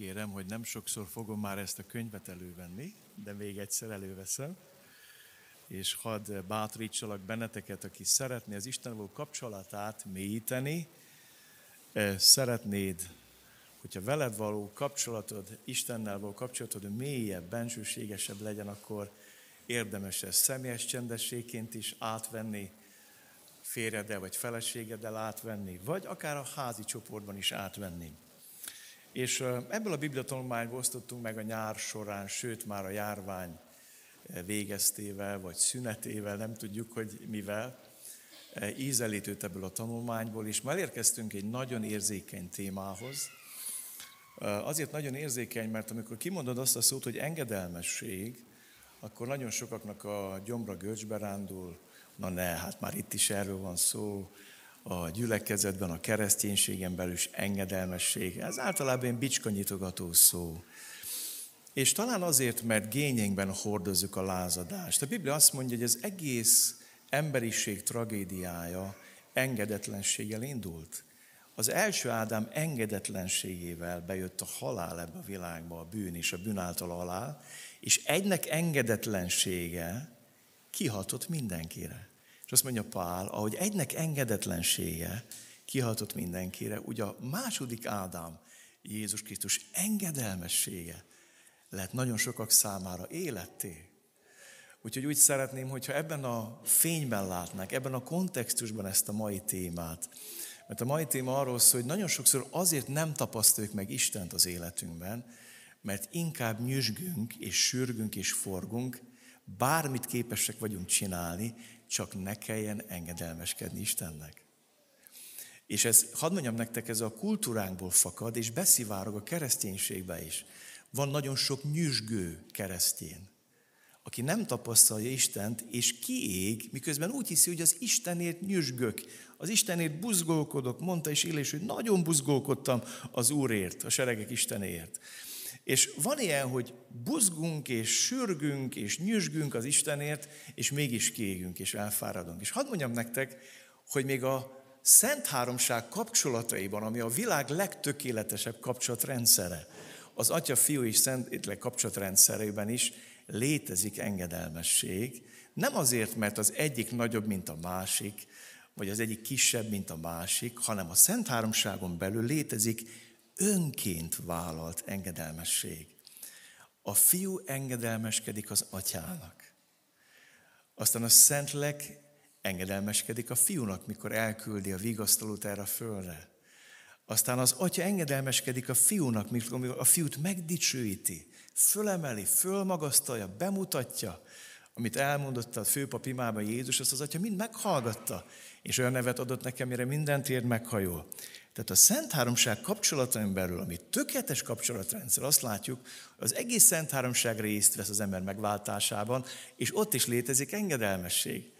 Ígérem, hogy nem sokszor fogom már ezt a könyvet elővenni, de még egyszer előveszem. És hadd bátorítsalak benneteket, aki szeretné az Istenvel kapcsolatát mélyíteni, szeretnéd, hogyha veled való kapcsolatod, Istennel való kapcsolatod mélyebb, bensőségesebb legyen, akkor érdemes ezt személyes csendességként is átvenni, férjedel vagy feleségeddel átvenni, vagy akár a házi csoportban is átvenni. És ebből a bibliatanulmányból osztottunk meg a nyár során, sőt már a járvány végeztével, vagy szünetével, nem tudjuk, hogy mivel, ízelítőt ebből a tanulmányból, és már érkeztünk egy nagyon érzékeny témához. Azért nagyon érzékeny, mert amikor kimondod azt a szót, hogy engedelmesség, akkor nagyon sokaknak a gyomra görcsbe rándul, na ne, hát már itt is erről van szó, a gyülekezetben, a kereszténységen belül is engedelmesség. Ez általában egy bicskanyitogató szó. És talán azért, mert gényeinkben hordozzuk a lázadást. A Biblia azt mondja, hogy az egész emberiség tragédiája engedetlenséggel indult. Az első Ádám engedetlenségével bejött a halál ebbe a világba, a bűn és a bűn által halál, és egynek engedetlensége kihatott mindenkire. És azt mondja Pál, ahogy egynek engedetlensége kihatott mindenkire, ugye a második Ádám, Jézus Krisztus engedelmessége lett nagyon sokak számára életté. Úgyhogy úgy szeretném, hogyha ebben a fényben látnák, ebben a kontextusban ezt a mai témát. Mert a mai téma arról szól, hogy nagyon sokszor azért nem tapasztaljuk meg Istent az életünkben, mert inkább nyüzsgünk, és sürgünk, és forgunk, bármit képesek vagyunk csinálni, csak ne kelljen engedelmeskedni Istennek. És ez, hadd mondjam nektek, ez a kultúránkból fakad, és beszivárog a kereszténységbe is. Van nagyon sok nyüzsgő keresztjén, aki nem tapasztalja Istent, és kiég, miközben úgy hiszi, hogy az Istenért nyüzsgök, az Istenért buzgolkodok, mondta is Illés, hogy nagyon buzgolkodtam az Úrért, a seregek Istenéért. És van ilyen, hogy buzgunk, és sürgünk, és nyüzsgünk az Istenért, és mégis kiégünk, és elfáradunk. És hadd mondjam nektek, hogy még a Szent Háromság kapcsolataiban, ami a világ legtökéletesebb kapcsolatrendszere, az Atya, Fiú és Szentlélek kapcsolatrendszerében is létezik engedelmesség. Nem azért, mert az egyik nagyobb, mint a másik, vagy az egyik kisebb, mint a másik, hanem a Szent Háromságon belül létezik önként vállalt engedelmesség. A fiú engedelmeskedik az atyának. Aztán a Szentlek engedelmeskedik a fiúnak, mikor elküldi a vigasztalót erre a földre. Aztán az atya engedelmeskedik a fiúnak, mikor a fiút megdicsőíti, fölemeli, fölmagasztalja, bemutatja, amit elmondott a főpap imában Jézus, azt az atya mind meghallgatta, és olyan nevet adott nekem, mire mindent ér meghajol. Tehát a Szent Háromság kapcsolatain belül, ami tökéletes kapcsolatrendszer, azt látjuk, az egész Szent Háromság részt vesz az ember megváltásában, és ott is létezik engedelmesség.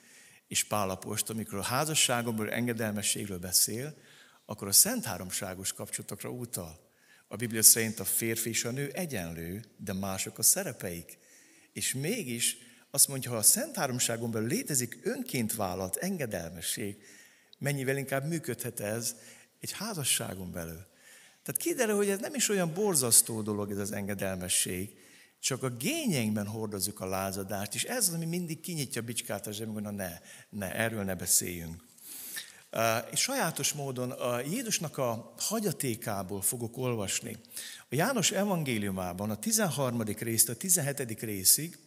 És Pálapost, amikor a házasságomból engedelmességről beszél, akkor a Szent Háromságos kapcsolatokra utal. A Biblia szerint a férfi és a nő egyenlő, de mások a szerepeik. És mégis azt mondja, ha a Szent Háromságon belül létezik önként vállalt engedelmesség, mennyivel inkább működhet ez egy házasságon belül. Tehát kiderül, hogy ez nem is olyan borzasztó dolog ez az engedelmesség, csak a gényeinkben hordozzuk a lázadást, és ez az, ami mindig kinyitja a bicskát a zsebünkben, na ne, ne, erről ne beszéljünk. És sajátos módon a Jézusnak a hagyatékából fogok olvasni. A János evangéliumában a 13. részt a 17. részig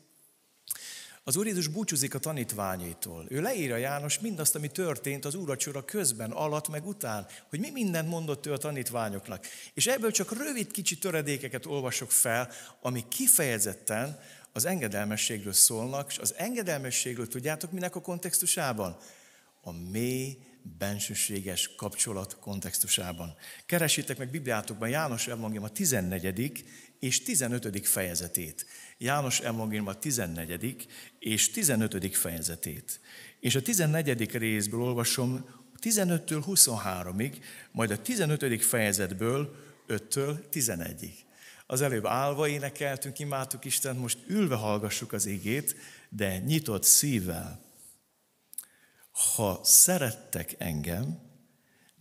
az Úr Jézus búcsúzik a tanítványaitól. Ő leírja János mindazt, ami történt az úracsora közben, alatt, meg után, hogy mi mindent mondott ő a tanítványoknak. És ebből csak rövid kicsi töredékeket olvasok fel, ami kifejezetten az engedelmességről szólnak, és az engedelmességről tudjátok minek a kontextusában? A mély, bensőséges kapcsolat kontextusában. Keresitek meg Bibliátokban János Evangélium a 14. és 15. fejezetét. János Evangélium a 14. és 15. fejezetét. És a 14. részből olvasom 15-től 23-ig, majd a 15. fejezetből 5-től 11-ig. Az előbb állva énekeltünk, imádtuk Isten, most ülve hallgassuk az igét, de nyitott szívvel. Ha szerettek engem,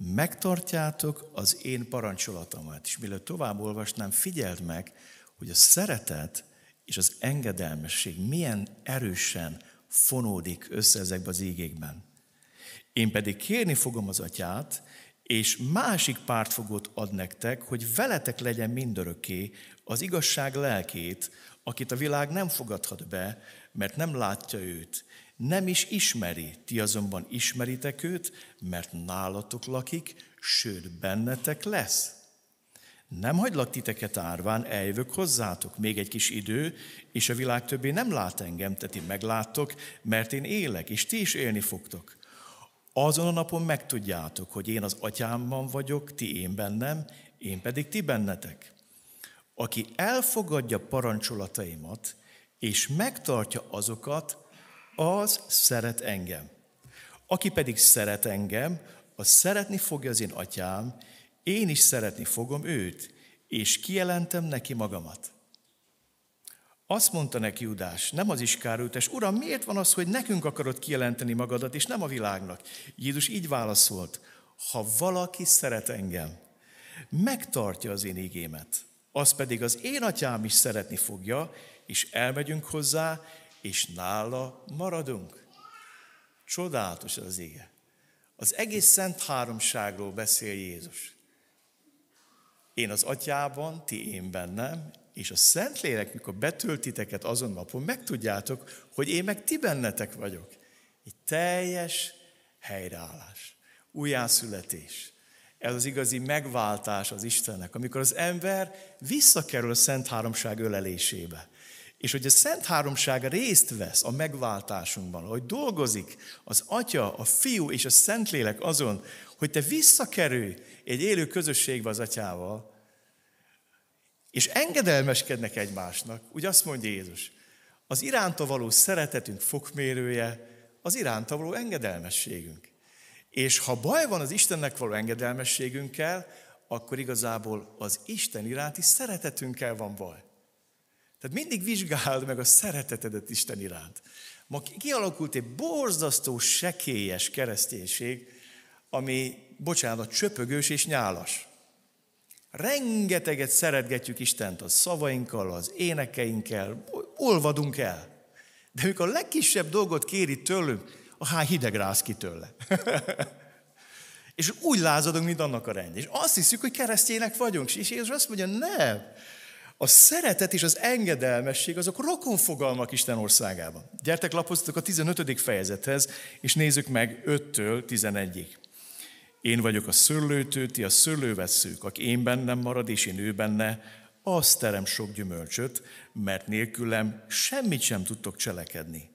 megtartjátok az én parancsolatomat. És mielőtt tovább olvasnám, figyeld meg, hogy a szeretet és az engedelmesség milyen erősen fonódik össze ezekbe az ígékben. Én pedig kérni fogom az atyát, és másik pártfogót ad nektek, hogy veletek legyen mindörökké az igazság lelkét, akit a világ nem fogadhat be, mert nem látja őt, nem is ismeri, ti azonban ismeritek őt, mert nálatok lakik, sőt bennetek lesz. Nem hagylak titeket árván, eljövök hozzátok még egy kis idő, és a világ többé nem lát engem, te ti megláttok, mert én élek, és ti is élni fogtok. Azon a napon megtudjátok, hogy én az atyámban vagyok, ti én bennem, én pedig ti bennetek. Aki elfogadja parancsolataimat, és megtartja azokat, az szeret engem. Aki pedig szeret engem, az szeretni fogja az én atyám, én is szeretni fogom őt, és kijelentem neki magamat. Azt mondta neki Judás, nem az iskárültes, Uram, miért van az, hogy nekünk akarod kijelenteni magadat, és nem a világnak? Jézus így válaszolt, ha valaki szeret engem, megtartja az én igémet, az pedig az én atyám is szeretni fogja, és elmegyünk hozzá, és nála maradunk. Csodálatos az ége. Az egész szent háromságról beszél Jézus. Én az atyában, ti én bennem, és a Szentlélek, mikor betöltiteket azon napon, megtudjátok, hogy én meg ti bennetek vagyok. Egy teljes helyreállás, újjászületés. Ez az igazi megváltás az Istennek, amikor az ember visszakerül a Szent Háromság ölelésébe. És hogy a Szent Háromság részt vesz a megváltásunkban, hogy dolgozik az Atya, a Fiú és a Szentlélek azon, hogy te visszakerülj egy élő közösségbe az Atyával, és engedelmeskednek egymásnak, úgy azt mondja Jézus, az iránta való szeretetünk fokmérője az iránta való engedelmességünk. És ha baj van az Istennek való engedelmességünkkel, akkor igazából az Isten iránti szeretetünkkel van baj. Tehát mindig vizsgáld meg a szeretetedet Isten iránt. Ma kialakult egy borzasztó, sekélyes kereszténység, ami, bocsánat, csöpögős és nyálas. Rengeteget szeretgetjük Istent a szavainkkal, az énekeinkkel, olvadunk el. De amikor a legkisebb dolgot kéri tőlünk, há hideg rász ki tőle. és úgy lázadunk, mint annak a rendje. És azt hiszük, hogy keresztjének vagyunk. És Jézus azt mondja, nem. A szeretet és az engedelmesség azok rokon fogalmak Isten országában. Gyertek, lapozzatok a 15. fejezethez, és nézzük meg 5-től 11-ig. Én vagyok a szőlőtő, ti a szőlővesszők, aki én bennem marad, és én ő benne, azt terem sok gyümölcsöt, mert nélkülem semmit sem tudtok cselekedni.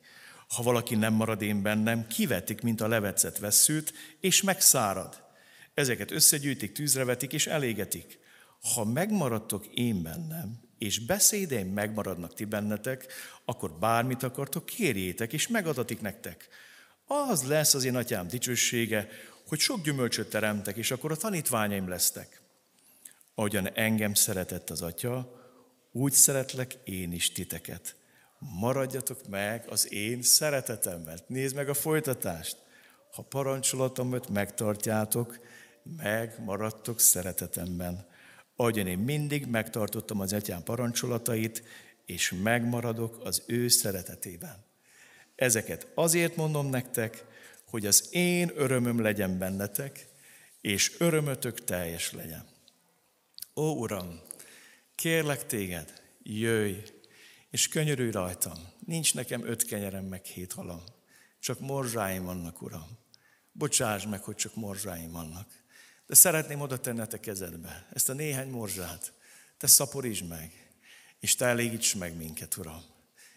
Ha valaki nem marad én bennem, kivetik, mint a levetszett vesszőt, és megszárad. Ezeket összegyűjtik, tűzre vetik, és elégetik. Ha megmaradtok én bennem, és beszédeim megmaradnak ti bennetek, akkor bármit akartok, kérjétek, és megadatik nektek. Az lesz az én atyám dicsősége, hogy sok gyümölcsöt teremtek, és akkor a tanítványaim lesztek. Ahogyan engem szeretett az Atya, úgy szeretlek én is titeket. Maradjatok meg az én szeretetemben. Nézd meg a folytatást. Ha parancsolatomat megtartjátok, megmaradtok szeretetemben. Ahogyan én mindig megtartottam az atyám parancsolatait, és megmaradok az ő szeretetében. Ezeket azért mondom nektek, hogy az én örömöm legyen bennetek, és örömötök teljes legyen. Ó, Uram, kérlek téged, jöjj, és könyörülj rajtam. Nincs nekem öt kenyerem, meg hét halam. Csak morzsáim vannak, Uram. Bocsáss meg, hogy csak morzsáim vannak. De szeretném oda tenni a te kezedbe ezt a néhány morzsát. Te szaporítsd meg, és te elégíts meg minket, Uram.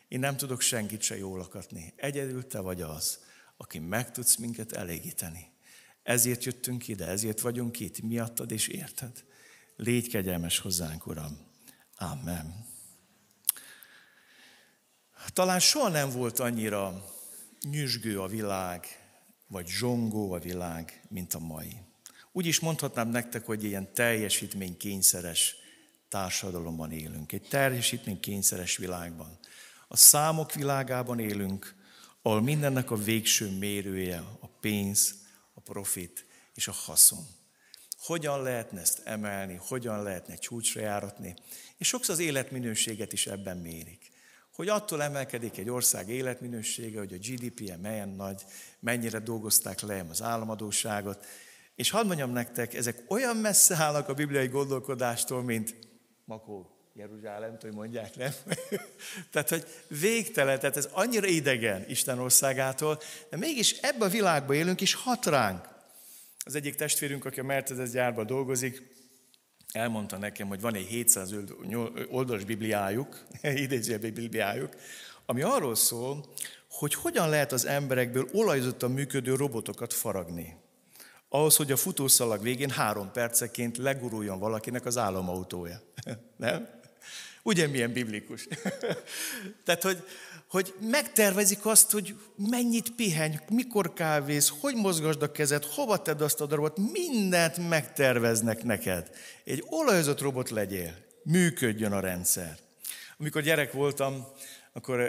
Én nem tudok senkit se jól akatni. Egyedül te vagy az, aki meg tudsz minket elégíteni. Ezért jöttünk ide, ezért vagyunk itt, miattad és érted. Légy kegyelmes hozzánk, Uram. Amen. Talán soha nem volt annyira nyüzsgő a világ, vagy zsongó a világ, mint a mai. Úgy is mondhatnám nektek, hogy ilyen teljesítménykényszeres társadalomban élünk, egy teljesítménykényszeres világban. A számok világában élünk, ahol mindennek a végső mérője a pénz, a profit és a haszon. hogyan lehetne ezt emelni, hogyan lehetne csúcsra járatni, és sokszor az életminőséget is ebben mérik. Hogy attól emelkedik egy ország életminősége, hogy a GDP-je milyen nagy, mennyire dolgozták le az államadóságot, és hadd mondjam nektek, ezek olyan messze állnak a bibliai gondolkodástól, mint Makó, Jeruzsálem, hogy mondják, nem? tehát, hogy végtelen, tehát ez annyira idegen Isten országától, de mégis ebbe a világba élünk, és hat ránk. Az egyik testvérünk, aki a Mercedes gyárban dolgozik, elmondta nekem, hogy van egy 700 oldalas bibliájuk, idézőjelben bibliájuk, ami arról szól, hogy hogyan lehet az emberekből olajzottan működő robotokat faragni. Ahhoz, hogy a futószalag végén három perceként leguruljon valakinek az álomautója. Nem? Ugye milyen biblikus? Tehát, hogy, hogy megtervezik azt, hogy mennyit pihenj, mikor kávéz, hogy mozgasd a kezed, hova tedd azt a darabot, mindent megterveznek neked. Egy olajozott robot legyél, működjön a rendszer. Amikor gyerek voltam, akkor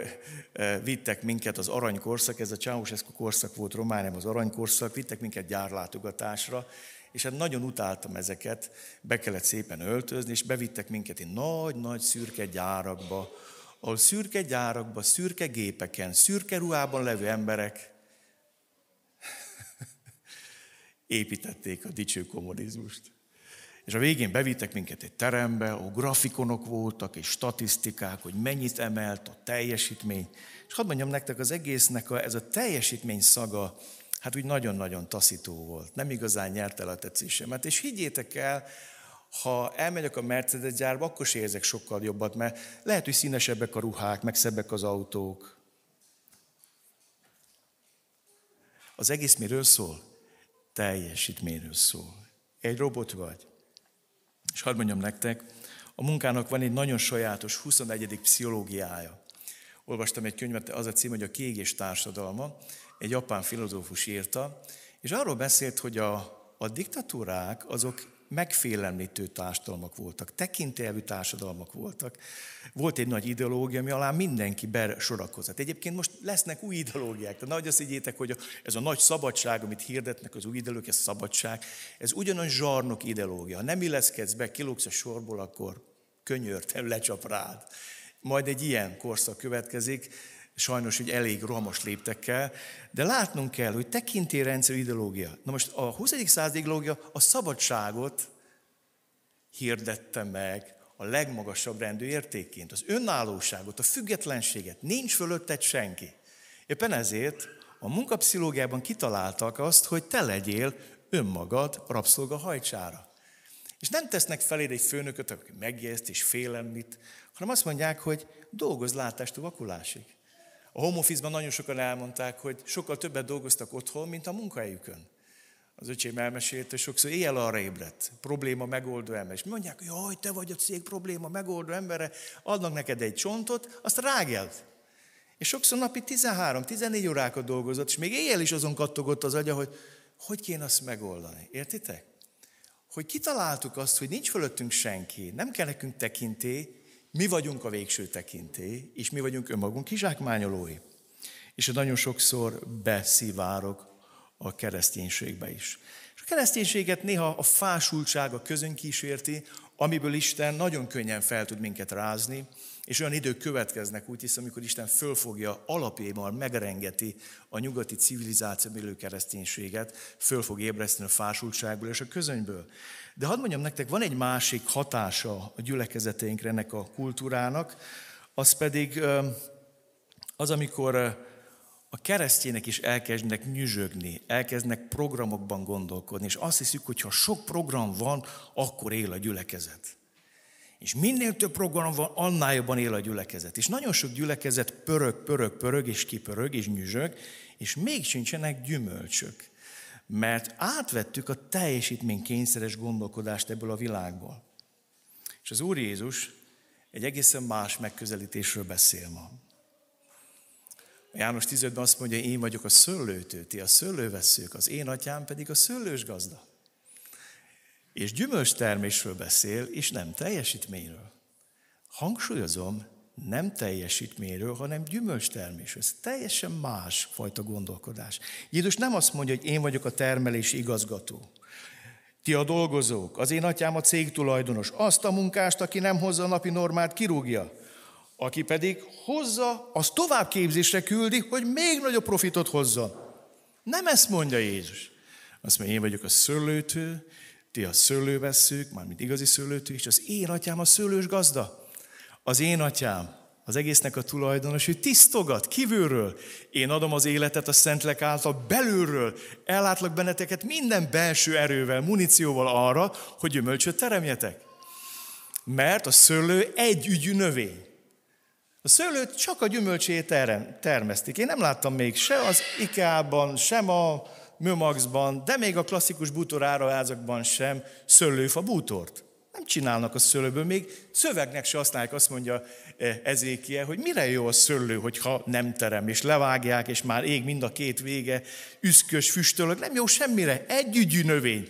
eh, vittek minket az aranykorszak, ez a Ceausescu korszak volt Romániában, az aranykorszak, vittek minket gyárlátogatásra, és hát nagyon utáltam ezeket, be kellett szépen öltözni, és bevittek minket egy nagy-nagy szürke gyárakba, ahol szürke gyárakba, szürke gépeken, szürke ruhában levő emberek építették a dicső kommunizmust. És a végén bevittek minket egy terembe, ahol grafikonok voltak, és statisztikák, hogy mennyit emelt a teljesítmény. És hadd mondjam nektek, az egésznek a, ez a teljesítmény szaga, hát úgy nagyon-nagyon taszító volt. Nem igazán nyert el a tetszésemet. És higgyétek el, ha elmegyek a Mercedes gyárba, akkor is érzek sokkal jobbat, mert lehet, hogy színesebbek a ruhák, meg szebbek az autók. Az egész miről szól? Teljesítményről szól. Egy robot vagy. És hadd mondjam nektek, a munkának van egy nagyon sajátos 21. pszichológiája. Olvastam egy könyvet, az a cím, hogy a kiégés társadalma, egy japán filozófus írta, és arról beszélt, hogy a, a diktatúrák azok megfélemlítő társadalmak voltak, tekintélyelvű társadalmak voltak. Volt egy nagy ideológia, ami alá mindenki besorakozott. Egyébként most lesznek új ideológiák. Tehát nagy azt higgyétek, hogy ez a nagy szabadság, amit hirdetnek az új ideológiák, ez szabadság, ez ugyanolyan zsarnok ideológia. Ha nem illeszkedsz be, kilógsz a sorból, akkor könyörten lecsap rád. Majd egy ilyen korszak következik, sajnos, hogy elég rohamos léptekkel, de látnunk kell, hogy tekintélyrendszer ideológia. Na most a 20. század ideológia a szabadságot hirdette meg a legmagasabb rendű értékként, az önállóságot, a függetlenséget, nincs fölötted senki. Éppen ezért a munkapszichológiában kitaláltak azt, hogy te legyél önmagad rabszolga hajcsára. És nem tesznek feléd egy főnököt, aki megjeszt és félelmít, hanem azt mondják, hogy dolgozz látástól vakulásig. A home office-ban nagyon sokan elmondták, hogy sokkal többet dolgoztak otthon, mint a munkahelyükön. Az öcsém elmesélte, hogy sokszor éjjel arra ébredt, probléma megoldó ember. És mondják, hogy jaj, te vagy a cég probléma megoldó embere, adnak neked egy csontot, azt rágeld. És sokszor napi 13-14 órákat dolgozott, és még éjjel is azon kattogott az agya, hogy hogy kéne azt megoldani. Értitek? Hogy kitaláltuk azt, hogy nincs fölöttünk senki, nem kell nekünk tekinté, mi vagyunk a végső tekintély, és mi vagyunk önmagunk kizsákmányolói. És nagyon sokszor beszivárok a kereszténységbe is. És a kereszténységet néha a fásultság, a közön kísérti, amiből Isten nagyon könnyen fel tud minket rázni, és olyan idők következnek, úgy hiszem, amikor Isten fölfogja, alapjában megrengeti a nyugati civilizáció élő kereszténységet, föl fog ébreszteni a fásultságból és a közönyből. De hadd mondjam nektek, van egy másik hatása a gyülekezeteinkre ennek a kultúrának, az pedig az, amikor a keresztjének is elkezdenek nyüzsögni, elkezdenek programokban gondolkodni, és azt hiszük, hogy ha sok program van, akkor él a gyülekezet. És minél több program van, annál jobban él a gyülekezet. És nagyon sok gyülekezet pörög, pörög, pörög, és kipörög, és nyüzsög, és még sincsenek gyümölcsök mert átvettük a teljesítmény kényszeres gondolkodást ebből a világból. És az Úr Jézus egy egészen más megközelítésről beszél ma. János 15-ben azt mondja, én vagyok a szőlőtő, ti a szőlőveszők, az én atyám pedig a szőlős gazda. És gyümölcs termésről beszél, és nem teljesítményről. Hangsúlyozom, nem teljesítményről, hanem gyümölcstermésről. Ez teljesen más fajta gondolkodás. Jézus nem azt mondja, hogy én vagyok a termelés igazgató. Ti a dolgozók, az én atyám a cég tulajdonos, azt a munkást, aki nem hozza a napi normát, kirúgja. Aki pedig hozza, az továbbképzésre küldi, hogy még nagyobb profitot hozzon. Nem ezt mondja Jézus. Azt mondja, én vagyok a szőlőtő, ti a szőlőveszők, mármint igazi szőlőtő, és az én atyám a szőlős gazda. Az én atyám az egésznek a tulajdonos, ő tisztogat kívülről. Én adom az életet a Szentlek által belülről. Ellátlak benneteket minden belső erővel, munícióval arra, hogy gyümölcsöt teremjetek. Mert a szőlő egy ügyű növény. A szőlőt csak a gyümölcsét termesztik. Én nem láttam még se az IKEA-ban, sem a Mömaxban, de még a klasszikus bútoráruházakban sem szőlőfa bútort. Nem csinálnak a szőlőből, még szövegnek se használják, azt mondja e, Ezékie, hogy mire jó a szőlő, hogyha nem terem, és levágják, és már ég mind a két vége, üszkös, füstölök, nem jó semmire, együgyű növény.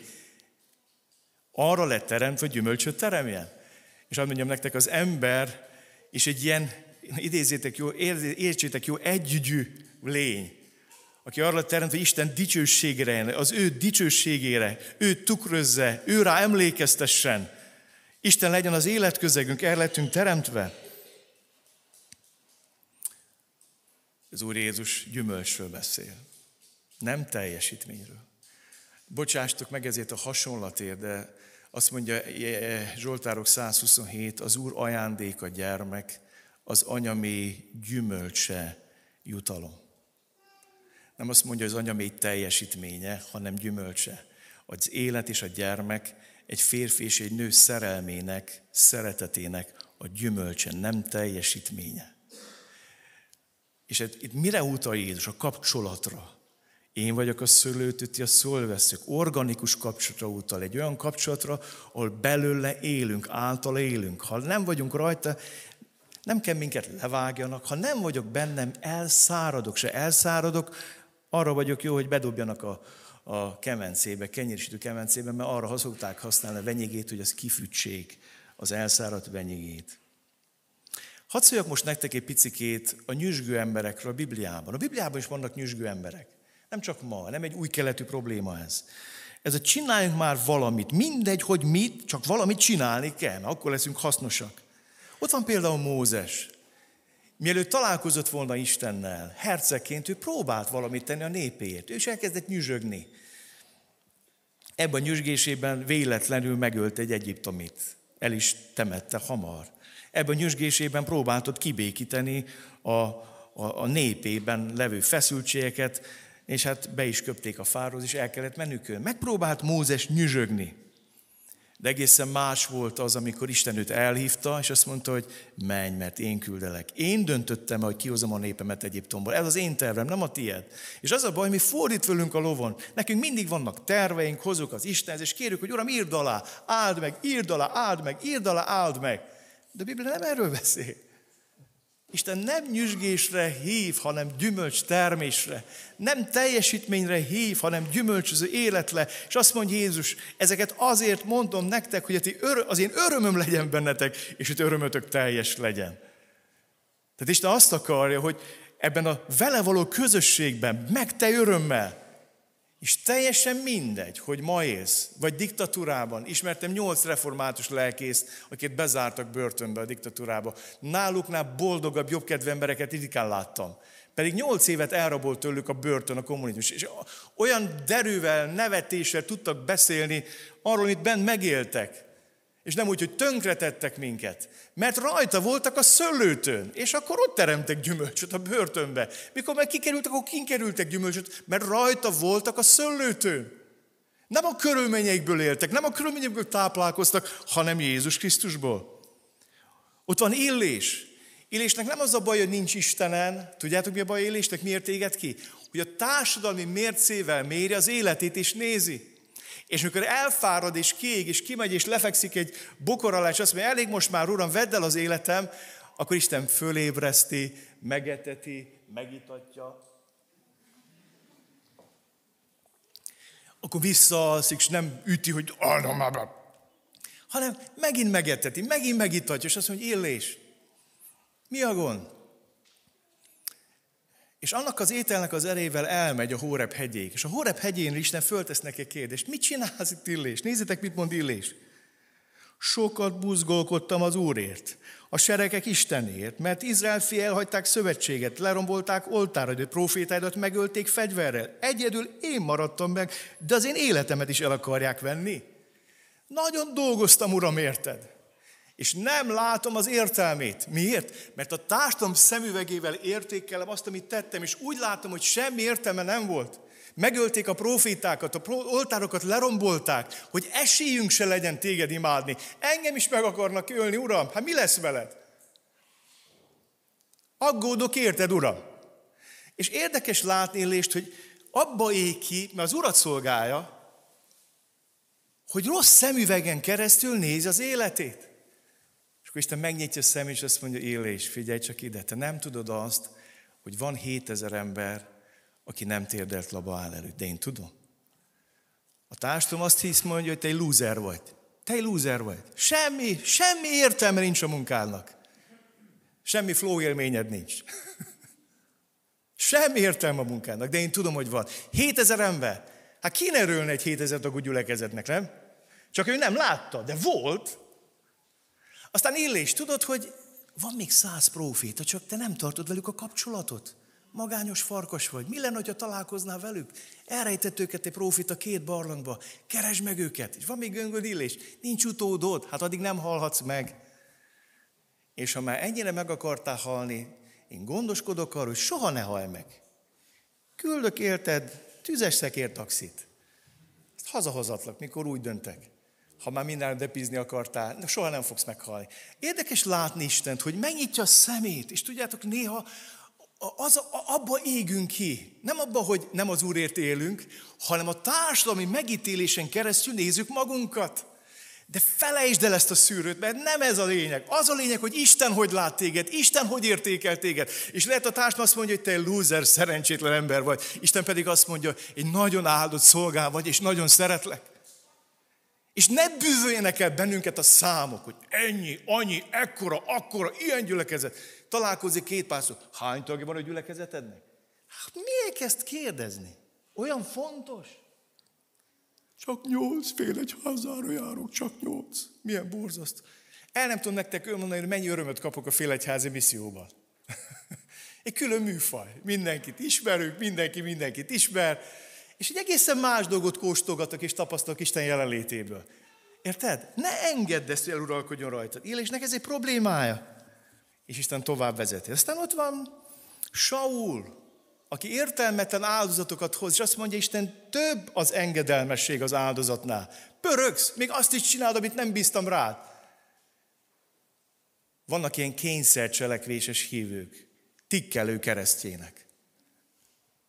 Arra lett teremtve, hogy gyümölcsöt teremjen. És azt mondjam nektek, az ember és egy ilyen, idézzétek jó, értsétek jó, együgyű lény aki arra teremt, hogy Isten dicsőségére, az ő dicsőségére, ő tükrözze, ő rá emlékeztessen. Isten legyen az életközegünk, erre lettünk teremtve. Az Úr Jézus gyümölcsről beszél, nem teljesítményről. Bocsástok meg ezért a hasonlatért, de azt mondja Zsoltárok 127, az Úr ajándék a gyermek, az anyamé gyümölcse jutalom. Nem azt mondja, hogy az anya még teljesítménye, hanem gyümölcse. Az élet és a gyermek egy férfi és egy nő szerelmének, szeretetének a gyümölcse, nem teljesítménye. És itt mire utal Jézus? A kapcsolatra. Én vagyok a szőlőtő, a szólveszők. Organikus kapcsolatra utal. Egy olyan kapcsolatra, ahol belőle élünk, által élünk. Ha nem vagyunk rajta, nem kell minket levágjanak. Ha nem vagyok bennem, elszáradok. Se elszáradok, arra vagyok jó, hogy bedobjanak a, a kemencébe, kenyérsítő kemencébe, mert arra szokták használni a venyegét, hogy az kifütsék az elszáradt venyegét. Hadd szóljak most nektek egy picikét a nyüzsgő emberekről a Bibliában. A Bibliában is vannak nyüzsgő emberek. Nem csak ma, nem egy új keletű probléma ez. Ez a csináljunk már valamit, mindegy, hogy mit, csak valamit csinálni kell, akkor leszünk hasznosak. Ott van például Mózes. Mielőtt találkozott volna Istennel, hercegként ő próbált valamit tenni a népéért. Is elkezdett nyüzsögni. Ebben a nyüzsgésében véletlenül megölt egy egyiptomit. El is temette hamar. Ebben a nyüzsgésében próbáltott kibékíteni a, a, a népében levő feszültségeket, és hát be is köpték a fáról, és el kellett menükön. Megpróbált Mózes nyüzsögni. De egészen más volt az, amikor Isten őt elhívta, és azt mondta, hogy menj, mert én küldelek. Én döntöttem, hogy kihozom a népemet Egyiptomból. Ez az én tervem, nem a tied. És az a baj, mi fordít a lovon. Nekünk mindig vannak terveink, hozunk az Istenhez, és kérjük, hogy Uram, írd alá, áld meg, írd alá, áld meg, írd alá, áld meg. De a Biblia nem erről beszél. Isten nem nyüzsgésre hív, hanem gyümölcs termésre. Nem teljesítményre hív, hanem gyümölcsöző életle. És azt mondja Jézus, ezeket azért mondom nektek, hogy az én örömöm legyen bennetek, és hogy örömötök teljes legyen. Tehát Isten azt akarja, hogy ebben a vele való közösségben, meg te örömmel, és teljesen mindegy, hogy ma élsz, vagy diktatúrában. Ismertem nyolc református lelkészt, akiket bezártak börtönbe a diktatúrába. Náluknál boldogabb, jobbkedvű embereket ritkán láttam. Pedig nyolc évet elrabolt tőlük a börtön, a kommunizmus. És olyan derűvel, nevetéssel tudtak beszélni arról, amit bent megéltek. És nem úgy, hogy tönkretettek minket, mert rajta voltak a szőlőtön, és akkor ott teremtek gyümölcsöt a börtönbe. Mikor meg kikerültek, akkor kinkerültek gyümölcsöt, mert rajta voltak a szőlőtön. Nem a körülményeikből éltek, nem a körülményeikből táplálkoztak, hanem Jézus Krisztusból. Ott van illés. Illésnek nem az a baj, hogy nincs Istenen. Tudjátok, mi a baj illésnek? Miért éget ki? Hogy a társadalmi mércével méri az életét és nézi. És mikor elfárad és kiég, és kimegy, és lefekszik egy bokor alá, és azt mondja, elég most már, Uram, vedd el az életem, akkor Isten fölébreszti, megeteti, megitatja. Akkor visszaalszik, és nem üti, hogy hanem megint megeteti, megint megitatja, és azt mondja, hogy illés. Mi a gond? És annak az ételnek az erével elmegy a Hórep hegyéig. És a Hórep hegyén Isten föltesz neki kérdést. Mit csinálsz itt Illés? Nézzétek, mit mond Illés. Sokat buzgolkodtam az Úrért, a seregek Istenért, mert Izrael fi elhagyták szövetséget, lerombolták oltáradat, profétáidat megölték fegyverrel. Egyedül én maradtam meg, de az én életemet is el akarják venni. Nagyon dolgoztam, Uram, érted? És nem látom az értelmét. Miért? Mert a társadalom szemüvegével értékelem azt, amit tettem, és úgy látom, hogy semmi értelme nem volt. Megölték a profétákat, a oltárokat lerombolták, hogy esélyünk se legyen téged imádni. Engem is meg akarnak ölni, Uram, hát mi lesz veled? Aggódok érted, Uram. És érdekes látni Lést, hogy abba ég ki, mert az Urat szolgálja, hogy rossz szemüvegen keresztül nézi az életét. Akkor Isten megnyitja a szem, és azt mondja, élés, figyelj csak ide, te nem tudod azt, hogy van 7000 ember, aki nem térdelt laba áll előtt. De én tudom. A társadalom azt hisz mondja, hogy te egy lúzer vagy. Te egy lúzer vagy. Semmi, semmi értelme nincs a munkának. Semmi flow élményed nincs. Semmi értelme a munkának, de én tudom, hogy van. 7000 ember. Hát ki ne örülne egy 7000 tagú gyülekezetnek, nem? Csak ő nem látta, de volt. Aztán Illés, tudod, hogy van még száz proféta, csak te nem tartod velük a kapcsolatot. Magányos farkas vagy. Mi lenne, ha találkoznál velük? Elrejtett őket egy profita két barlangba. Keresd meg őket. És van még göngöd illés. Nincs utódod. Hát addig nem halhatsz meg. És ha már ennyire meg akartál halni, én gondoskodok arról, hogy soha ne halj meg. Küldök érted tüzes szekér taxit. Ezt hazahozatlak, mikor úgy döntek. Ha már minden depizni akartál, soha nem fogsz meghalni. Érdekes látni Istent, hogy megnyitja a szemét, és tudjátok, néha az, abba égünk ki. Nem abba, hogy nem az Úrért élünk, hanem a társadalmi megítélésen keresztül nézzük magunkat. De felejtsd el ezt a szűrőt, mert nem ez a lényeg. Az a lényeg, hogy Isten hogy lát téged, Isten hogy értékel téged. És lehet a társadalom azt mondja, hogy te egy loser, szerencsétlen ember vagy. Isten pedig azt mondja, egy nagyon áldott szolgál vagy, és nagyon szeretlek. És ne bűvöljenek el bennünket a számok, hogy ennyi, annyi, ekkora, akkora, ilyen gyülekezet. Találkozik két pászor. Hány tagja van a gyülekezetednek? Hát miért kezd kérdezni? Olyan fontos? Csak nyolc fél egy házára járok, csak nyolc. Milyen borzaszt. El nem tudom nektek mondani, hogy mennyi örömöt kapok a félegyházi misszióban. egy külön műfaj. Mindenkit ismerünk, mindenki mindenkit ismer, és egy egészen más dolgot kóstolgatok és tapasztalok Isten jelenlétéből. Érted? Ne engedd ezt, hogy eluralkodjon rajtad. Élésnek ez egy problémája. És Isten tovább vezeti. Aztán ott van Saul, aki értelmetlen áldozatokat hoz, és azt mondja, Isten több az engedelmesség az áldozatnál. Pörögsz, még azt is csinálod, amit nem bíztam rád. Vannak ilyen kényszercselekvéses hívők, tikkelő keresztjének,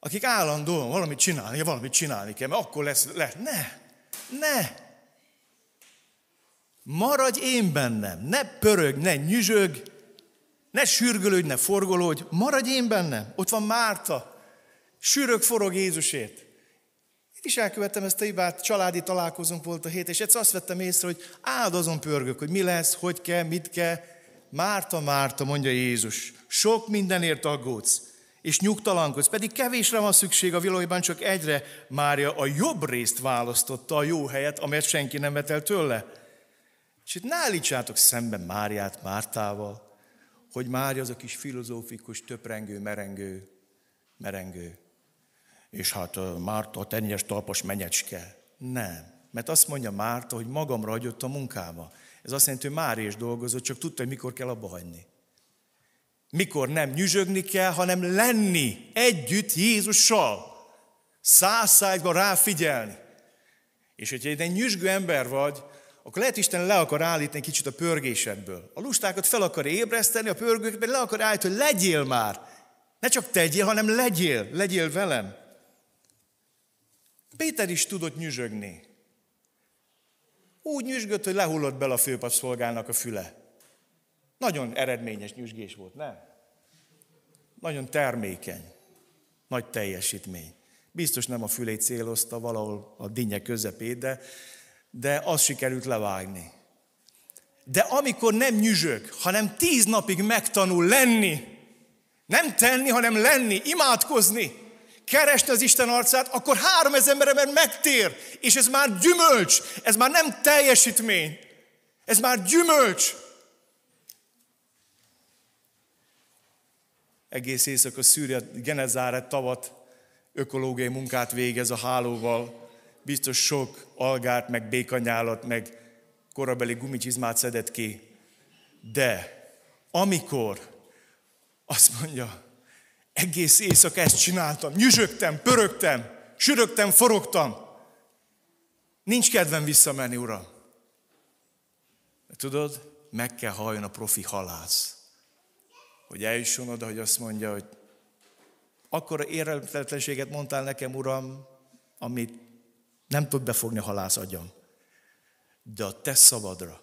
akik állandóan valamit csinálni, valamit csinálni kell, mert akkor lesz, lesz. Ne, ne. Maradj én bennem, ne pörög, ne nyüzsög, ne sürgölődj, ne forgolódj, maradj én bennem. Ott van Márta, sűrög forog Jézusért. Én is elkövettem ezt a hibát, családi találkozónk volt a hét, és egyszer azt vettem észre, hogy áldozom pörgök, hogy mi lesz, hogy kell, mit kell. Márta, Márta, mondja Jézus, sok mindenért aggódsz, és nyugtalankodsz, pedig kevésre van szükség a világban, csak egyre Mária a jobb részt választotta a jó helyet, amelyet senki nem vett el tőle. És itt ne állítsátok szembe Máriát Mártával, hogy Mária az a kis filozófikus, töprengő, merengő, merengő. És hát Márta a tenyes talpas menyecske. Nem. Mert azt mondja Márta, hogy magamra hagyott a munkába. Ez azt jelenti, hogy már is dolgozott, csak tudta, hogy mikor kell abba hagyni. Mikor nem nyüzsögni kell, hanem lenni együtt Jézussal. Száz ráfigyelni. És hogyha egy nyüzsgő ember vagy, akkor lehet Isten le akar állítani kicsit a pörgésedből. A lustákat fel akar ébreszteni, a pörgőket le akar állítani, hogy legyél már. Ne csak tegyél, hanem legyél, legyél velem. Péter is tudott nyüzsögni. Úgy nyüzsgött, hogy lehullott bele a főpapszolgálnak a füle. Nagyon eredményes nyüzsgés volt, nem? Nagyon termékeny. Nagy teljesítmény. Biztos nem a fülét célozta valahol a dinnye közepét, de de azt sikerült levágni. De amikor nem nyüzsög, hanem tíz napig megtanul lenni, Nem tenni, hanem lenni, imádkozni, keresni az Isten arcát, akkor három ezer ember megtér, és ez már gyümölcs, ez már nem teljesítmény, ez már gyümölcs. Egész éjszaka Szűria Genezáret tavat ökológiai munkát végez a hálóval, biztos sok algát, meg békanyálat, meg korabeli gumicsizmát szedett ki. De amikor azt mondja, egész éjszaka ezt csináltam, nyüzsögtem, pörögtem, sürögtem, forogtam. Nincs kedvem visszamenni, uram. Tudod, meg kell halljon a profi halász. Hogy eljusson oda, hogy azt mondja, hogy akkor érelmetlenséget mondtál nekem, uram, amit nem tud befogni a halász agyam. De a te szabadra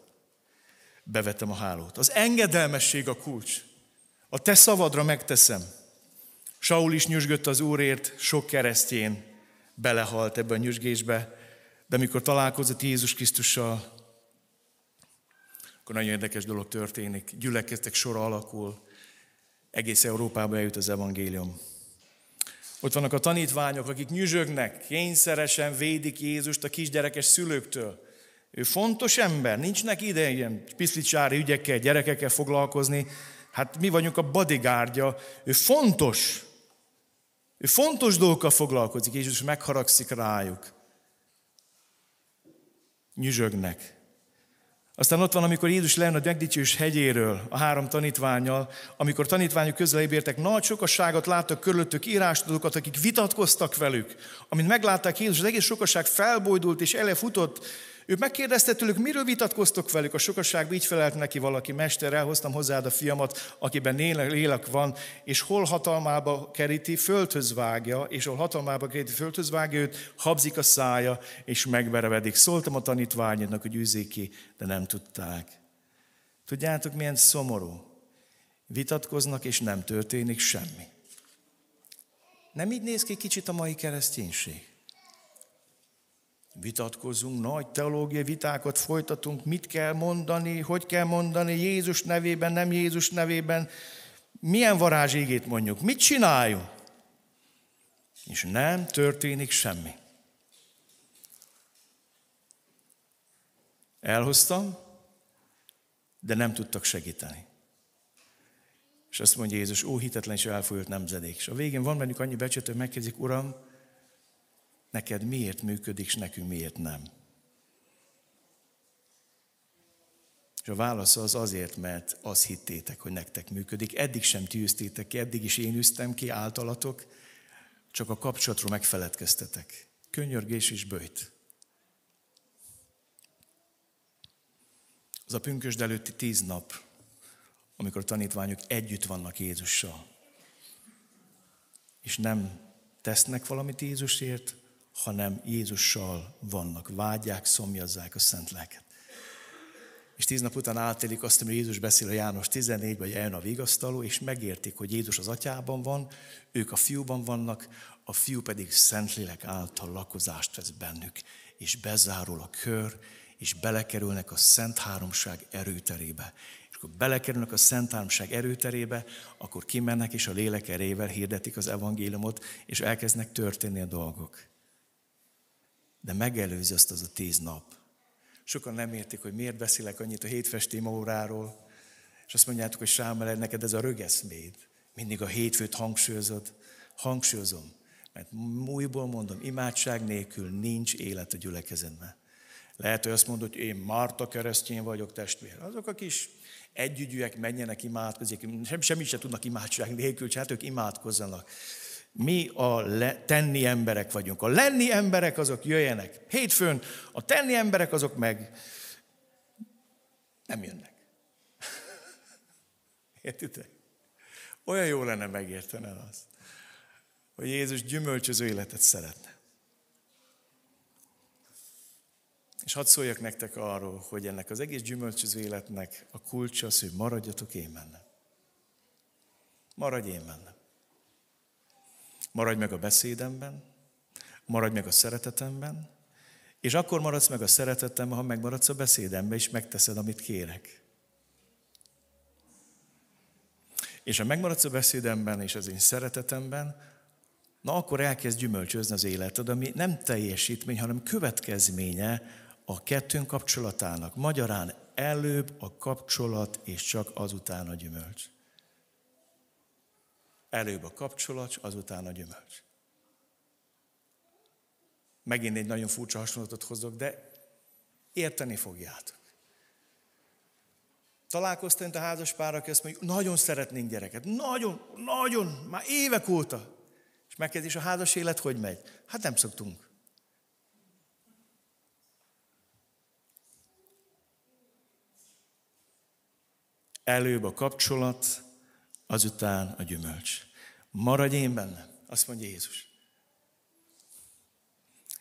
bevetem a hálót. Az engedelmesség a kulcs. A te szavadra megteszem. Saul is nyüzsgött az Úrért, sok keresztjén belehalt ebbe a nyüzsgésbe, de amikor találkozott Jézus Krisztussal, akkor nagyon érdekes dolog történik. Gyülekeztek sora alakul, egész Európába eljut az evangélium. Ott vannak a tanítványok, akik nyüzsögnek, kényszeresen védik Jézust a kisgyerekes szülőktől. Ő fontos ember, nincs neki ide ilyen piszlicsári ügyekkel, gyerekekkel foglalkozni. Hát mi vagyunk a bodyguardja, ő fontos. Ő fontos dolgokkal foglalkozik, Jézus megharagszik rájuk. Nyüzsögnek. Aztán ott van, amikor Jézus lejön a megdicsős hegyéről a három tanítványal, amikor tanítványok közelébb értek, nagy sokasságot láttak körülöttük írástudókat, akik vitatkoztak velük. Amint meglátták Jézus, az egész sokasság felbojdult és elefutott, ő megkérdezte tőlük, miről vitatkoztok velük, a sokasságban így felelt neki valaki, Mester, elhoztam hozzád a fiamat, akiben lélek van, és hol hatalmába keríti, földhöz vágja, és hol hatalmába keríti, földhöz vágja őt, habzik a szája, és megverevedik. Szóltam a tanítványodnak, hogy üzzék ki, de nem tudták. Tudjátok, milyen szomorú? Vitatkoznak, és nem történik semmi. Nem így néz ki kicsit a mai kereszténység? Vitatkozunk, nagy teológiai vitákat folytatunk, mit kell mondani, hogy kell mondani, Jézus nevében, nem Jézus nevében, milyen varázségét mondjuk, mit csináljunk. És nem történik semmi. Elhoztam, de nem tudtak segíteni. És azt mondja Jézus, ó, hitetlen és elfolyult nemzedék. És a végén van bennük annyi becsőt, hogy megkezdik, Uram, neked miért működik, és nekünk miért nem. És a válasz az azért, mert azt hittétek, hogy nektek működik. Eddig sem tűztétek ki, eddig is én üztem ki általatok, csak a kapcsolatról megfeledkeztetek. Könyörgés és bőjt. Az a pünkösd előtti tíz nap, amikor a tanítványok együtt vannak Jézussal, és nem tesznek valamit Jézusért, hanem Jézussal vannak, vágyják, szomjazzák a szent lelket. És tíz nap után átélik azt, hogy Jézus beszél a János 14 vagy eljön a vigasztaló, és megértik, hogy Jézus az atyában van, ők a fiúban vannak, a fiú pedig Szentlélek által lakozást vesz bennük, és bezárul a kör, és belekerülnek a Szent Háromság erőterébe. És akkor belekerülnek a Szent Háromság erőterébe, akkor kimennek, és a lélek erével hirdetik az evangéliumot, és elkezdnek történni a dolgok de megelőzi azt az a tíz nap. Sokan nem értik, hogy miért beszélek annyit a hétfesti óráról, és azt mondjátok, hogy Sámel, neked ez a rögeszméd. Mindig a hétfőt hangsúlyozod. Hangsúlyozom, mert újból mondom, imádság nélkül nincs élet a gyülekezetben. Lehet, hogy azt mondod, hogy én Márta keresztény vagyok, testvér. Azok a kis együgyűek menjenek imádkozni, semmit se tudnak imádság nélkül, hát ők imádkozzanak. Mi a le, tenni emberek vagyunk. A lenni emberek azok jöjjenek. Hétfőn a tenni emberek azok meg nem jönnek. Értitek? Olyan jó lenne megérteni azt, hogy Jézus gyümölcsöző életet szeretne. És hadd szóljak nektek arról, hogy ennek az egész gyümölcsöző életnek a kulcsa az, hogy maradjatok én bennem. Maradj én bennem. Maradj meg a beszédemben, maradj meg a szeretetemben, és akkor maradsz meg a szeretetemben, ha megmaradsz a beszédemben, és megteszed, amit kérek. és ha megmaradsz a beszédemben és az én szeretetemben, na akkor elkezd gyümölcsözni az életed, ami nem teljesítmény, hanem következménye a kettőnk kapcsolatának. Magyarán előbb a kapcsolat, és csak azután a gyümölcs. Előbb a kapcsolat, azután a gyümölcs. Megint egy nagyon furcsa hasonlatot hozok, de érteni fogjátok. Találkoztam a házas pár, aki azt mondja, nagyon szeretnénk gyereket. Nagyon, nagyon, már évek óta. És megkezdés a házas élet hogy megy? Hát nem szoktunk. Előbb a kapcsolat, azután a gyümölcs. Maradj én benne, azt mondja Jézus.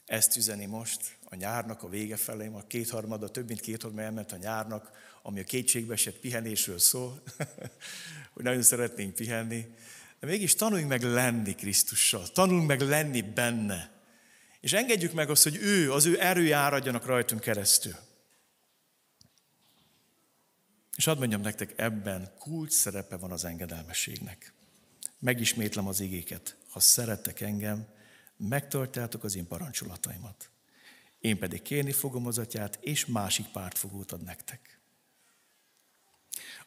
Ezt üzeni most a nyárnak a vége felé, a kétharmada, több mint kétharmada elment a nyárnak, ami a kétségbe esett pihenésről szól, hogy nagyon szeretnénk pihenni. De mégis tanuljunk meg lenni Krisztussal, tanuljunk meg lenni benne. És engedjük meg azt, hogy ő, az ő erője áradjanak rajtunk keresztül. És hadd mondjam nektek, ebben kulcs szerepe van az engedelmességnek. Megismétlem az igéket. Ha szerettek engem, megtartjátok az én parancsolataimat. Én pedig kérni fogom az atyát, és másik pártfogót ad nektek.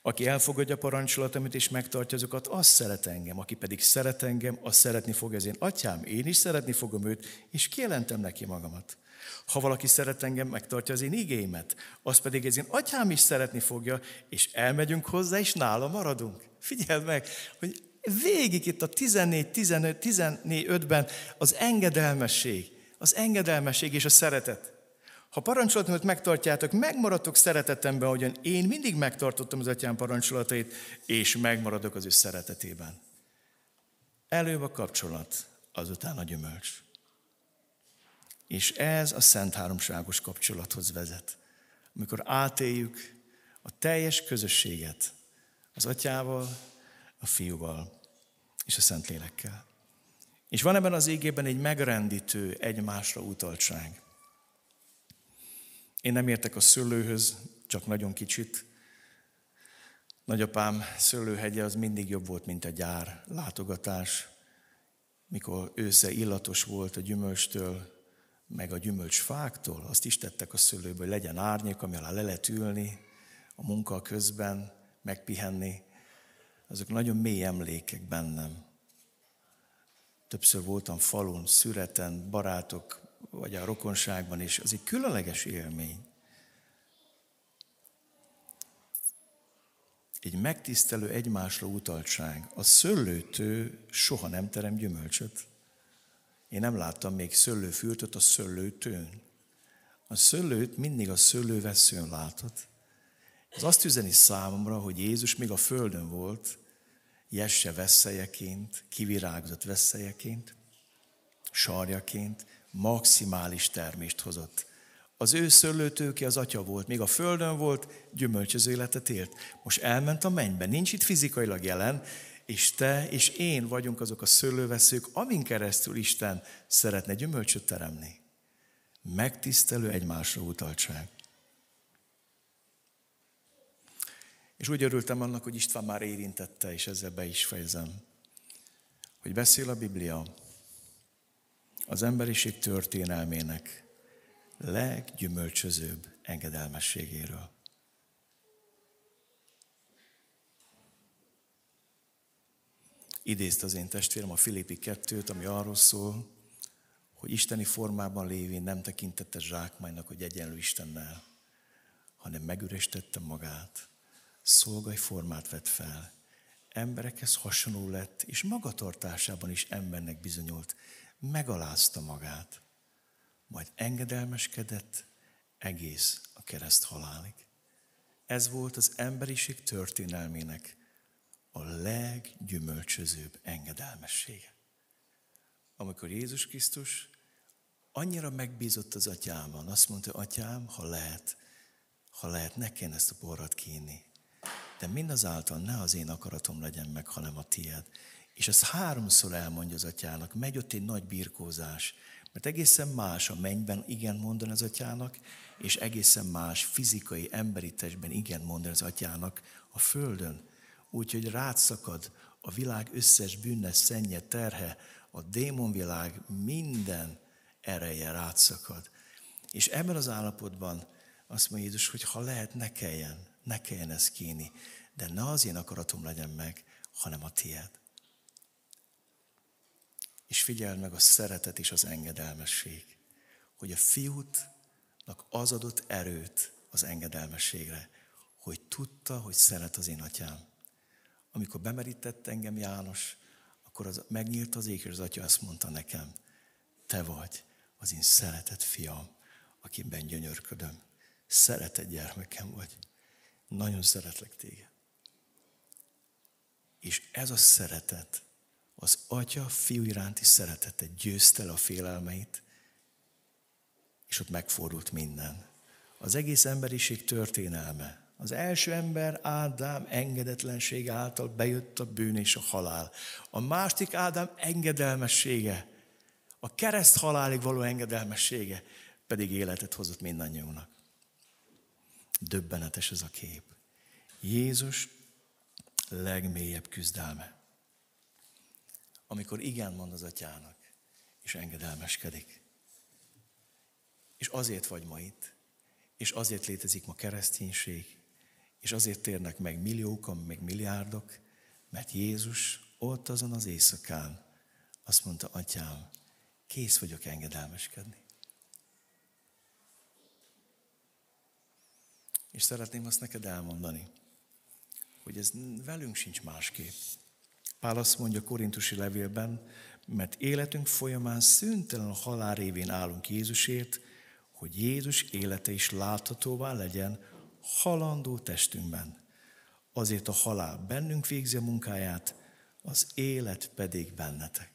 Aki elfogadja a parancsolatomat és megtartja azokat, az szeret engem. Aki pedig szeret engem, az szeretni fog az én atyám. Én is szeretni fogom őt, és kijelentem neki magamat. Ha valaki szeret engem, megtartja az én igéimet, az pedig az én atyám is szeretni fogja, és elmegyünk hozzá, és nála maradunk. Figyeld meg, hogy végig itt a 14, 15, 14, ben az engedelmesség, az engedelmesség és a szeretet. Ha parancsolatomat megtartjátok, megmaradtok szeretetemben, ahogyan én mindig megtartottam az atyám parancsolatait, és megmaradok az ő szeretetében. Előbb a kapcsolat, azután a gyümölcs. És ez a szent háromságos kapcsolathoz vezet. Amikor átéljük a teljes közösséget az atyával, a fiúval és a Szentlélekkel. És van ebben az égében egy megrendítő egymásra utaltság. Én nem értek a szőlőhöz, csak nagyon kicsit. Nagyapám szőlőhegye az mindig jobb volt, mint a gyár látogatás, mikor ősze illatos volt a gyümölcstől, meg a gyümölcsfáktól, azt is tettek a szőlőbe, hogy legyen árnyék, ami alá le lehet ülni, a munka közben megpihenni. Azok nagyon mély emlékek bennem. Többször voltam falun, szüreten, barátok, vagy a rokonságban is. Az egy különleges élmény. Egy megtisztelő egymásra utaltság. A szőlőtő soha nem terem gyümölcsöt. Én nem láttam még szőlőfürtöt a szőlőtőn. A szőlőt mindig a szőlőveszőn látod. Ez azt üzeni számomra, hogy Jézus még a földön volt, Jesse veszélyeként, kivirágzott veszélyeként, sarjaként, maximális termést hozott. Az ő szőlőtőke az atya volt, még a földön volt, gyümölcsöző életet élt. Most elment a mennybe, nincs itt fizikailag jelen, és te és én vagyunk azok a szőlőveszők, amin keresztül Isten szeretne gyümölcsöt teremni. Megtisztelő egymásra utaltság. És úgy örültem annak, hogy István már érintette, és ezzel be is fejezem, hogy beszél a Biblia az emberiség történelmének leggyümölcsözőbb engedelmességéről. Idézte az én testvérem a Filippi kettőt, ami arról szól, hogy isteni formában lévén nem tekintette zsákmánynak, hogy egyenlő Istennel, hanem megürestette magát, szolgai formát vett fel, emberekhez hasonló lett, és magatartásában is embernek bizonyult, megalázta magát, majd engedelmeskedett egész a kereszt halálig. Ez volt az emberiség történelmének a leggyümölcsözőbb engedelmessége. Amikor Jézus Krisztus annyira megbízott az atyában, azt mondta, atyám, ha lehet, ha lehet, ne kellene ezt a porrat kínni. De mindazáltal ne az én akaratom legyen meg, hanem a tiéd. És ezt háromszor elmondja az atyának. Megy ott egy nagy birkózás. Mert egészen más a mennyben igen mondani az atyának, és egészen más fizikai, emberi testben igen mondani az atyának a földön. Úgyhogy rád szakad a világ összes bűnnes szennye, terhe, a démonvilág minden ereje rád szakad. És ebben az állapotban azt mondja Jézus, hogy ha lehet, ne kelljen, ne kelljen ezt kíni, de ne az én akaratom legyen meg, hanem a tiéd. És figyeld meg a szeretet és az engedelmesség, hogy a fiútnak az adott erőt az engedelmességre, hogy tudta, hogy szeret az én atyám. Amikor bemerített engem János, akkor az, megnyílt az ég, és az atya azt mondta nekem, te vagy az én szeretett fiam, akiben gyönyörködöm. Szeretett gyermekem vagy. Nagyon szeretlek téged. És ez a szeretet, az atya fiú iránti szeretete győzte le a félelmeit, és ott megfordult minden. Az egész emberiség történelme, az első ember Ádám engedetlenség által bejött a bűn és a halál. A másik Ádám engedelmessége, a kereszt halálig való engedelmessége pedig életet hozott mindannyiunknak. Döbbenetes ez a kép. Jézus legmélyebb küzdelme. Amikor igen mond az atyának, és engedelmeskedik. És azért vagy ma itt, és azért létezik ma kereszténység, és azért térnek meg milliók, meg milliárdok, mert Jézus ott azon az éjszakán azt mondta, atyám, kész vagyok engedelmeskedni. És szeretném azt neked elmondani, hogy ez velünk sincs másképp. Pál azt mondja korintusi levélben, mert életünk folyamán szüntelen halál révén állunk Jézusért, hogy Jézus élete is láthatóvá legyen halandó testünkben. Azért a halál bennünk végzi a munkáját, az élet pedig bennetek.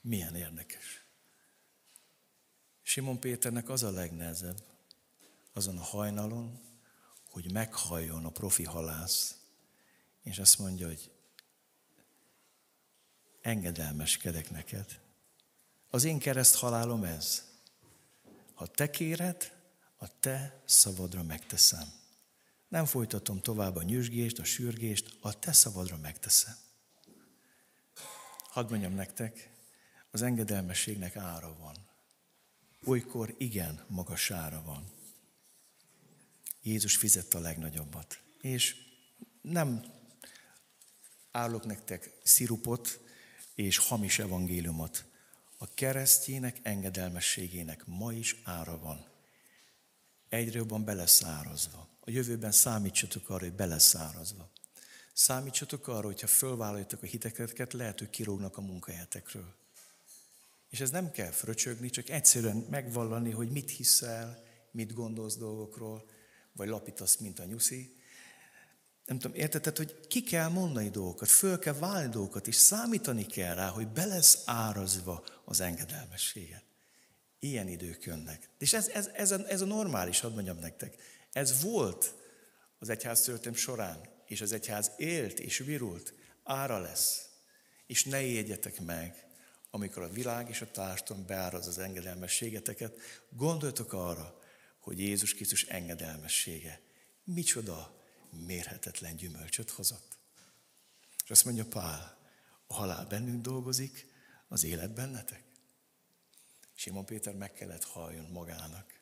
Milyen érdekes. Simon Péternek az a legnehezebb, azon a hajnalon, hogy meghalljon a profi halász, és azt mondja, hogy engedelmeskedek neked. Az én kereszt halálom ez. Ha te kéred, a te szavadra megteszem. Nem folytatom tovább a nyüzsgést, a sürgést, a te szavadra megteszem. Hadd mondjam nektek, az engedelmességnek ára van. Olykor igen magas ára van. Jézus fizette a legnagyobbat. És nem állok nektek szirupot és hamis evangéliumot. A keresztjének engedelmességének ma is ára van. Egyre jobban beleszárazva. A jövőben számítsatok arra, hogy beleszárazva. Számítsatok arra, hogyha fölvállaljátok a hiteketeket, lehet, hogy kirógnak a munkahelyetekről. És ez nem kell fröcsögni, csak egyszerűen megvallani, hogy mit hiszel, mit gondolsz dolgokról, vagy lapítasz, mint a nyuszi. Nem tudom, érted, hogy ki kell mondani dolgokat, föl kell válni dolgokat, és számítani kell rá, hogy be lesz árazva az engedelmességet. Ilyen idők jönnek. És ez, ez, ez, a, ez a normális, hadd mondjam nektek. Ez volt az egyház történet során, és az egyház élt és virult, ára lesz. És ne jegyetek meg, amikor a világ és a társadalom beáraz az engedelmességeteket, gondoljatok arra, hogy Jézus Krisztus engedelmessége micsoda mérhetetlen gyümölcsöt hozott. És azt mondja Pál, a halál bennünk dolgozik, az élet bennetek. Simon Péter meg kellett halljon magának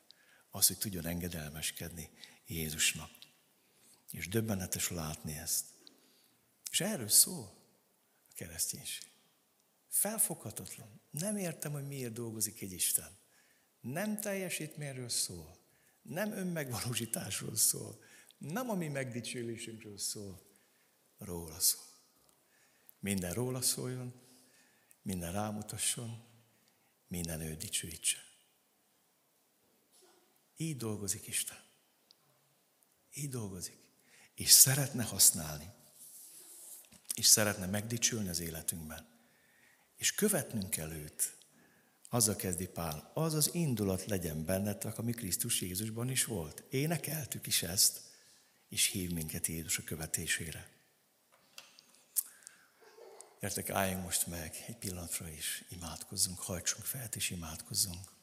az, hogy tudjon engedelmeskedni Jézusnak. És döbbenetes látni ezt. És erről szól a kereszténység. Felfoghatatlan. Nem értem, hogy miért dolgozik egy Isten. Nem teljesítményről szól. Nem önmegvalósításról szól. Nem a mi megdicsőlésünkről szól. Róla szól. Minden róla szóljon, minden rámutasson, minden ő dicsőítse. Így dolgozik Isten. Így dolgozik. És szeretne használni. És szeretne megdicsülni az életünkben. És követnünk kell őt. Azzal kezdi Pál, az az indulat legyen bennetek, ami Krisztus Jézusban is volt. Énekeltük is ezt, és hív minket Jézus a követésére. Gyertek, álljunk most meg egy pillanatra, is imádkozzunk, hajtsunk fel, és imádkozzunk.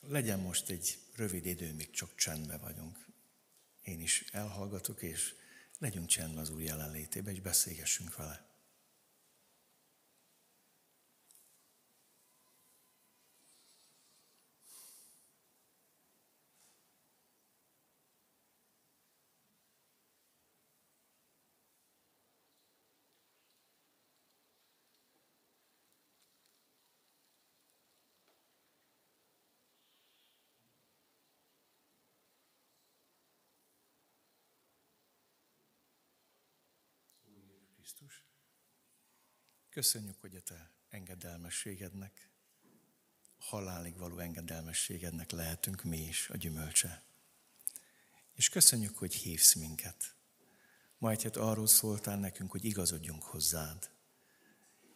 Legyen most egy rövid idő, míg csak csendben vagyunk. Én is elhallgatok, és legyünk csendben az Úr jelenlétébe, és beszélgessünk vele. Krisztus. Köszönjük, hogy a te engedelmességednek, halálig való engedelmességednek lehetünk mi is a gyümölcse. És köszönjük, hogy hívsz minket. Majd hát arról szóltál nekünk, hogy igazodjunk hozzád.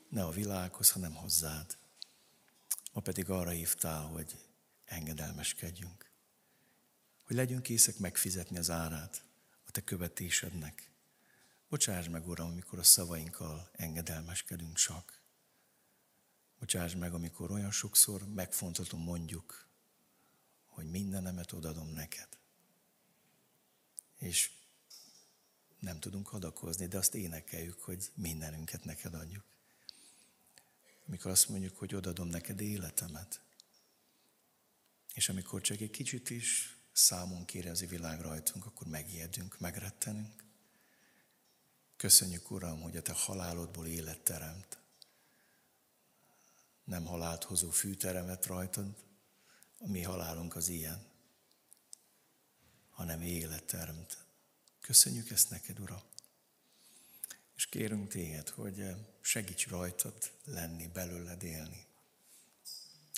Ne a világhoz, hanem hozzád. Ma pedig arra hívtál, hogy engedelmeskedjünk. Hogy legyünk készek megfizetni az árát a te követésednek Bocsáss meg, Uram, amikor a szavainkkal engedelmeskedünk csak. Bocsáss meg, amikor olyan sokszor megfontolom mondjuk, hogy mindenemet odadom neked. És nem tudunk adakozni, de azt énekeljük, hogy mindenünket neked adjuk. Amikor azt mondjuk, hogy odadom neked életemet, és amikor csak egy kicsit is számon kérezi világ rajtunk, akkor megijedünk, megrettenünk. Köszönjük, Uram, hogy a Te halálodból élet teremt. Nem halált hozó fűteremet rajtad, a mi halálunk az ilyen, hanem élet teremt. Köszönjük ezt neked, Uram. És kérünk téged, hogy segíts rajtad lenni, belőled élni.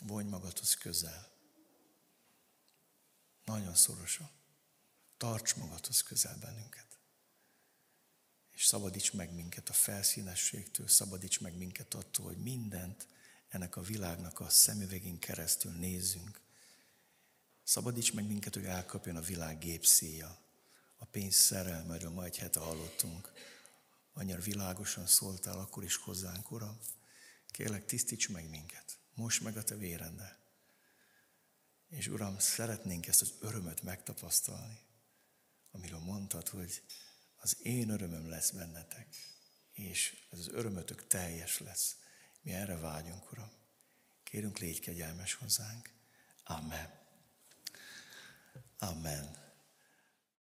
Vonj magadhoz közel. Nagyon szorosan. Tarts magadhoz közel bennünket és szabadíts meg minket a felszínességtől, szabadíts meg minket attól, hogy mindent ennek a világnak a szemüvegén keresztül nézzünk. Szabadíts meg minket, hogy elkapjon a világ gépszíja, a pénz szerelmerről majd hete hallottunk. Annyira világosan szóltál akkor is hozzánk, Uram. Kérlek, tisztíts meg minket. Most meg a Te vérende. És Uram, szeretnénk ezt az örömöt megtapasztalni, amiről mondtad, hogy az én örömöm lesz bennetek, és ez az örömötök teljes lesz. Mi erre vágyunk, Uram. Kérünk, légy kegyelmes hozzánk. Amen. Amen.